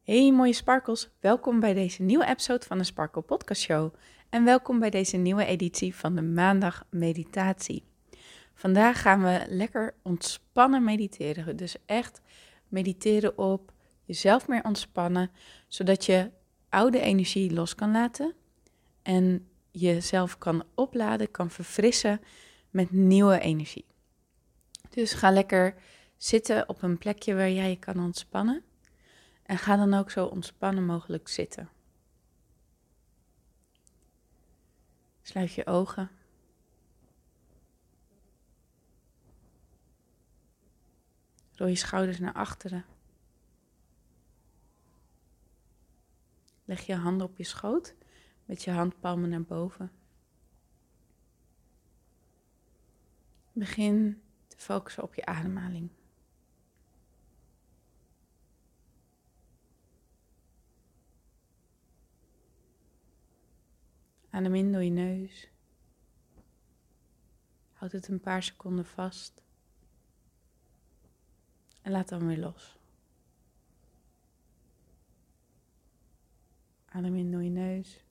Hey mooie sparkles, welkom bij deze nieuwe episode van de Sparkle Podcast Show. En welkom bij deze nieuwe editie van de Maandag Meditatie. Vandaag gaan we lekker ontspannen mediteren. Dus echt mediteren op jezelf meer ontspannen, zodat je oude energie los kan laten en jezelf kan opladen, kan verfrissen met nieuwe energie. Dus ga lekker zitten op een plekje waar jij je kan ontspannen. En ga dan ook zo ontspannen mogelijk zitten. Sluit je ogen. Rol je schouders naar achteren. Leg je handen op je schoot met je handpalmen naar boven. Begin te focussen op je ademhaling. Adem in door je neus. Houd het een paar seconden vast. En laat dan weer los. Adem in door je neus.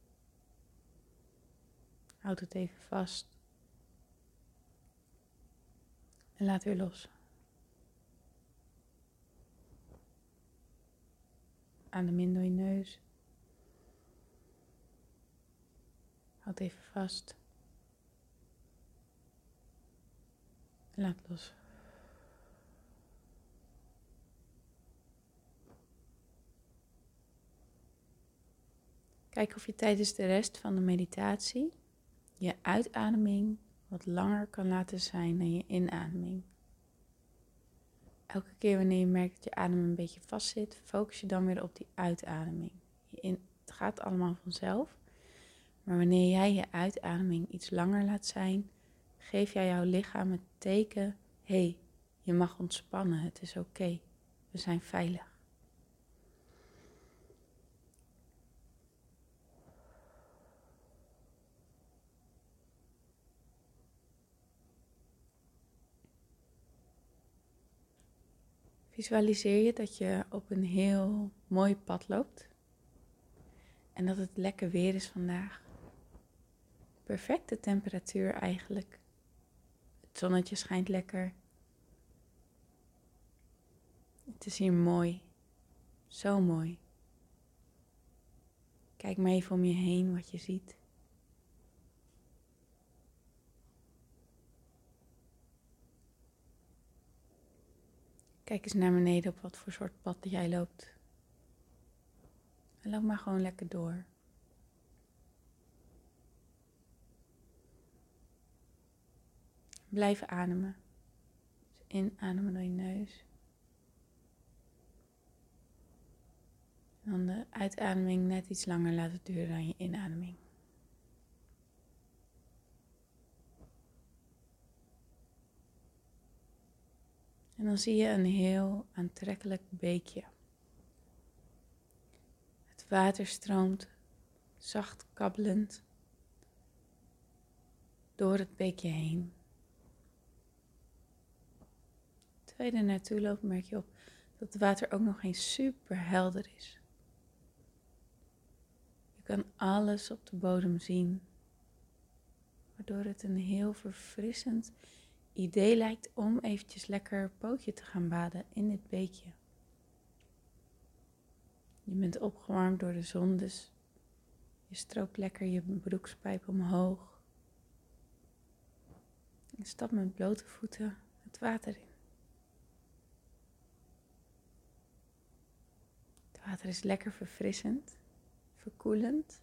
Houd het even vast. En laat weer los. Adem in door je neus. Houd even vast. En laat los. Kijk of je tijdens de rest van de meditatie je uitademing wat langer kan laten zijn dan je inademing. Elke keer wanneer je merkt dat je adem een beetje vast zit, focus je dan weer op die uitademing. In, het gaat allemaal vanzelf. Maar wanneer jij je uitademing iets langer laat zijn, geef jij jouw lichaam het teken: hé, hey, je mag ontspannen, het is oké, we zijn veilig. Visualiseer je dat je op een heel mooi pad loopt en dat het lekker weer is vandaag perfecte temperatuur eigenlijk. Het zonnetje schijnt lekker. Het is hier mooi. Zo mooi. Kijk maar even om je heen wat je ziet. Kijk eens naar beneden op wat voor soort pad jij loopt. En loop maar gewoon lekker door. Blijf ademen. Dus inademen door je neus. En dan de uitademing net iets langer laten duren dan je inademing. En dan zie je een heel aantrekkelijk beekje. Het water stroomt zacht kabbelend door het beekje heen. Terwijl je er naartoe loopt, merk je op dat het water ook nog eens super helder is. Je kan alles op de bodem zien, waardoor het een heel verfrissend idee lijkt om eventjes lekker pootje te gaan baden in dit beekje. Je bent opgewarmd door de zon, dus je stroopt lekker je broekspijp omhoog. Je stapt met blote voeten het water in. Water is lekker verfrissend, verkoelend.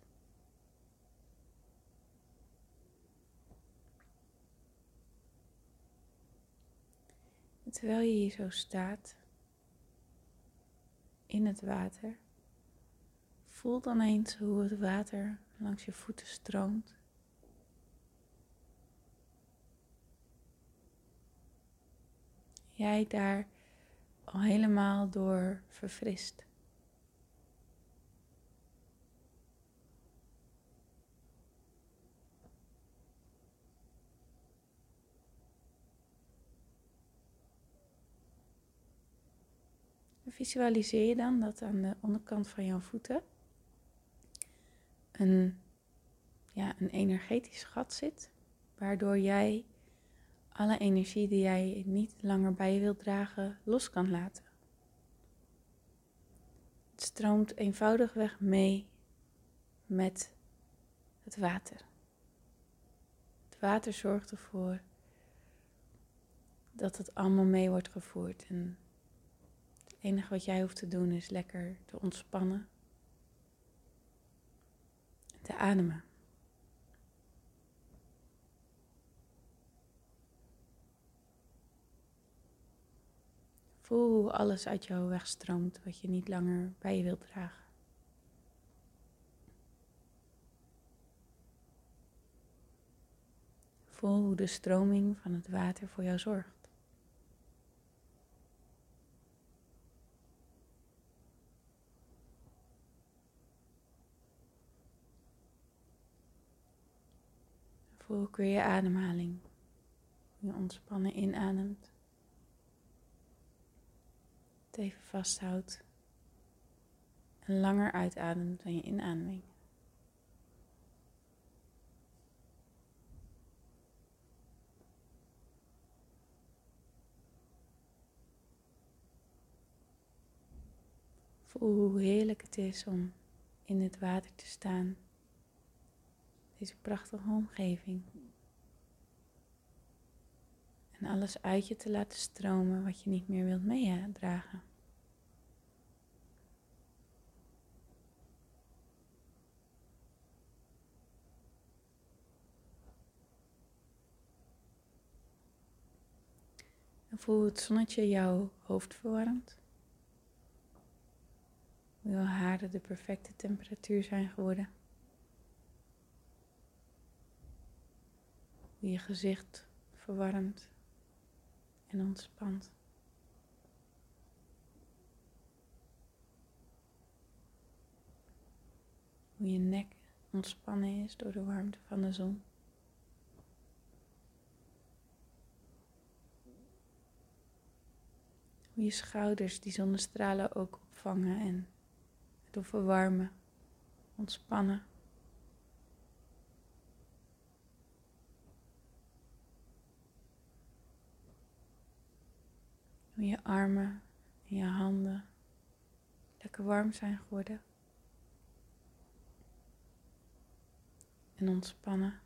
En terwijl je hier zo staat in het water, voel dan eens hoe het water langs je voeten stroomt. Jij daar al helemaal door verfrist. Visualiseer je dan dat aan de onderkant van jouw voeten een, ja, een energetisch gat zit, waardoor jij alle energie die jij niet langer bij je wilt dragen los kan laten. Het stroomt eenvoudigweg mee met het water. Het water zorgt ervoor dat het allemaal mee wordt gevoerd. En enige wat jij hoeft te doen is lekker te ontspannen. En te ademen. Voel hoe alles uit jou wegstroomt wat je niet langer bij je wilt dragen. Voel hoe de stroming van het water voor jou zorgt. Voel je ademhaling. Je ontspannen inademt. Het even vasthoudt. En langer uitademt dan je inademing. Voel hoe heerlijk het is om in het water te staan. Deze prachtige omgeving. En alles uit je te laten stromen wat je niet meer wilt meedragen. En voel het zonnetje jouw hoofd verwarmt. Hoe jouw haren de perfecte temperatuur zijn geworden. Hoe je gezicht verwarmt en ontspant. Hoe je nek ontspannen is door de warmte van de zon. Hoe je schouders die zonnestralen ook opvangen en door verwarmen, ontspannen. Hoe je armen en je handen lekker warm zijn geworden. En ontspannen.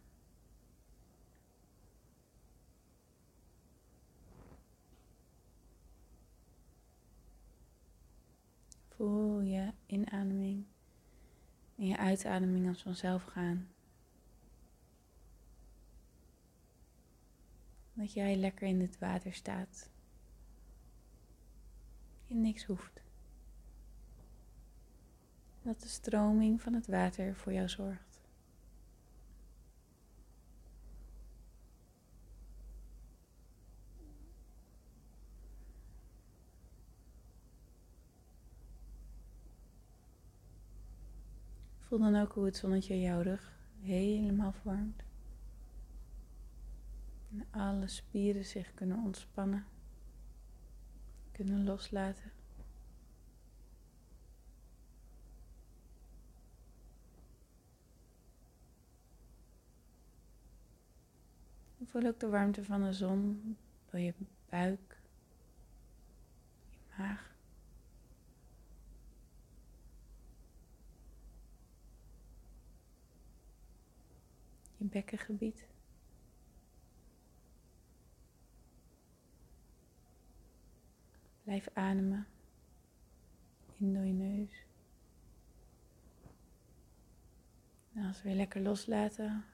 Voel je inademing en je uitademing als vanzelf gaan. Dat jij lekker in het water staat. Je niks hoeft. Dat de stroming van het water voor jou zorgt. Voel dan ook hoe het zonnetje jouw rug helemaal vormt. En alle spieren zich kunnen ontspannen, kunnen loslaten. Voel ook de warmte van de zon door je buik, je maag. je bekkengebied. Blijf ademen in door je neus. En als we weer lekker loslaten.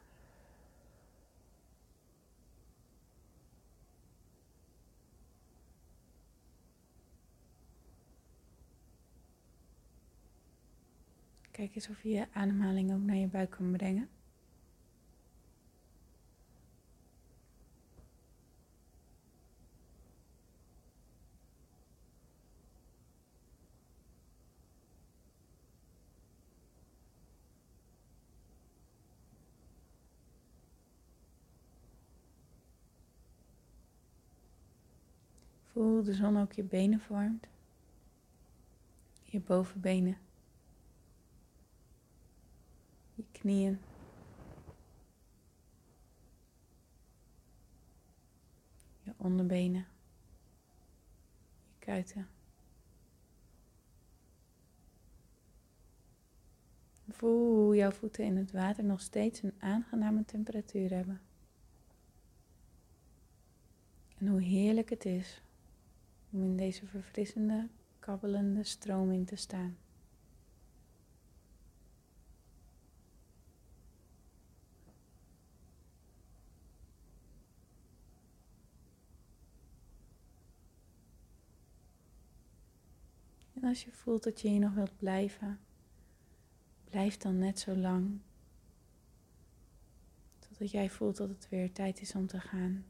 Kijk eens of je je ademhaling ook naar je buik kan brengen. Voel de zon ook je benen vormt. je bovenbenen, je knieën. Je onderbenen, je kuiten. Voel hoe jouw voeten in het water nog steeds een aangename temperatuur hebben. En hoe heerlijk het is om in deze verfrissende, kabbelende stroming te staan. En als je voelt dat je hier nog wilt blijven, blijf dan net zo lang. Totdat jij voelt dat het weer tijd is om te gaan.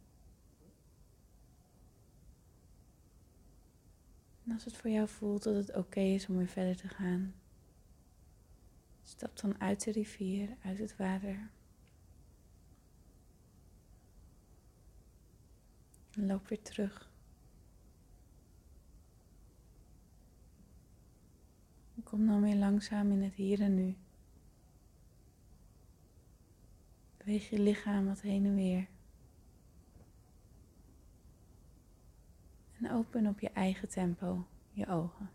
En als het voor jou voelt dat het oké is om weer verder te gaan, stap dan uit de rivier, uit het water. En loop weer terug. Kom dan weer langzaam in het hier en nu. Beweeg je lichaam wat heen en weer. En open op je eigen tempo je ogen.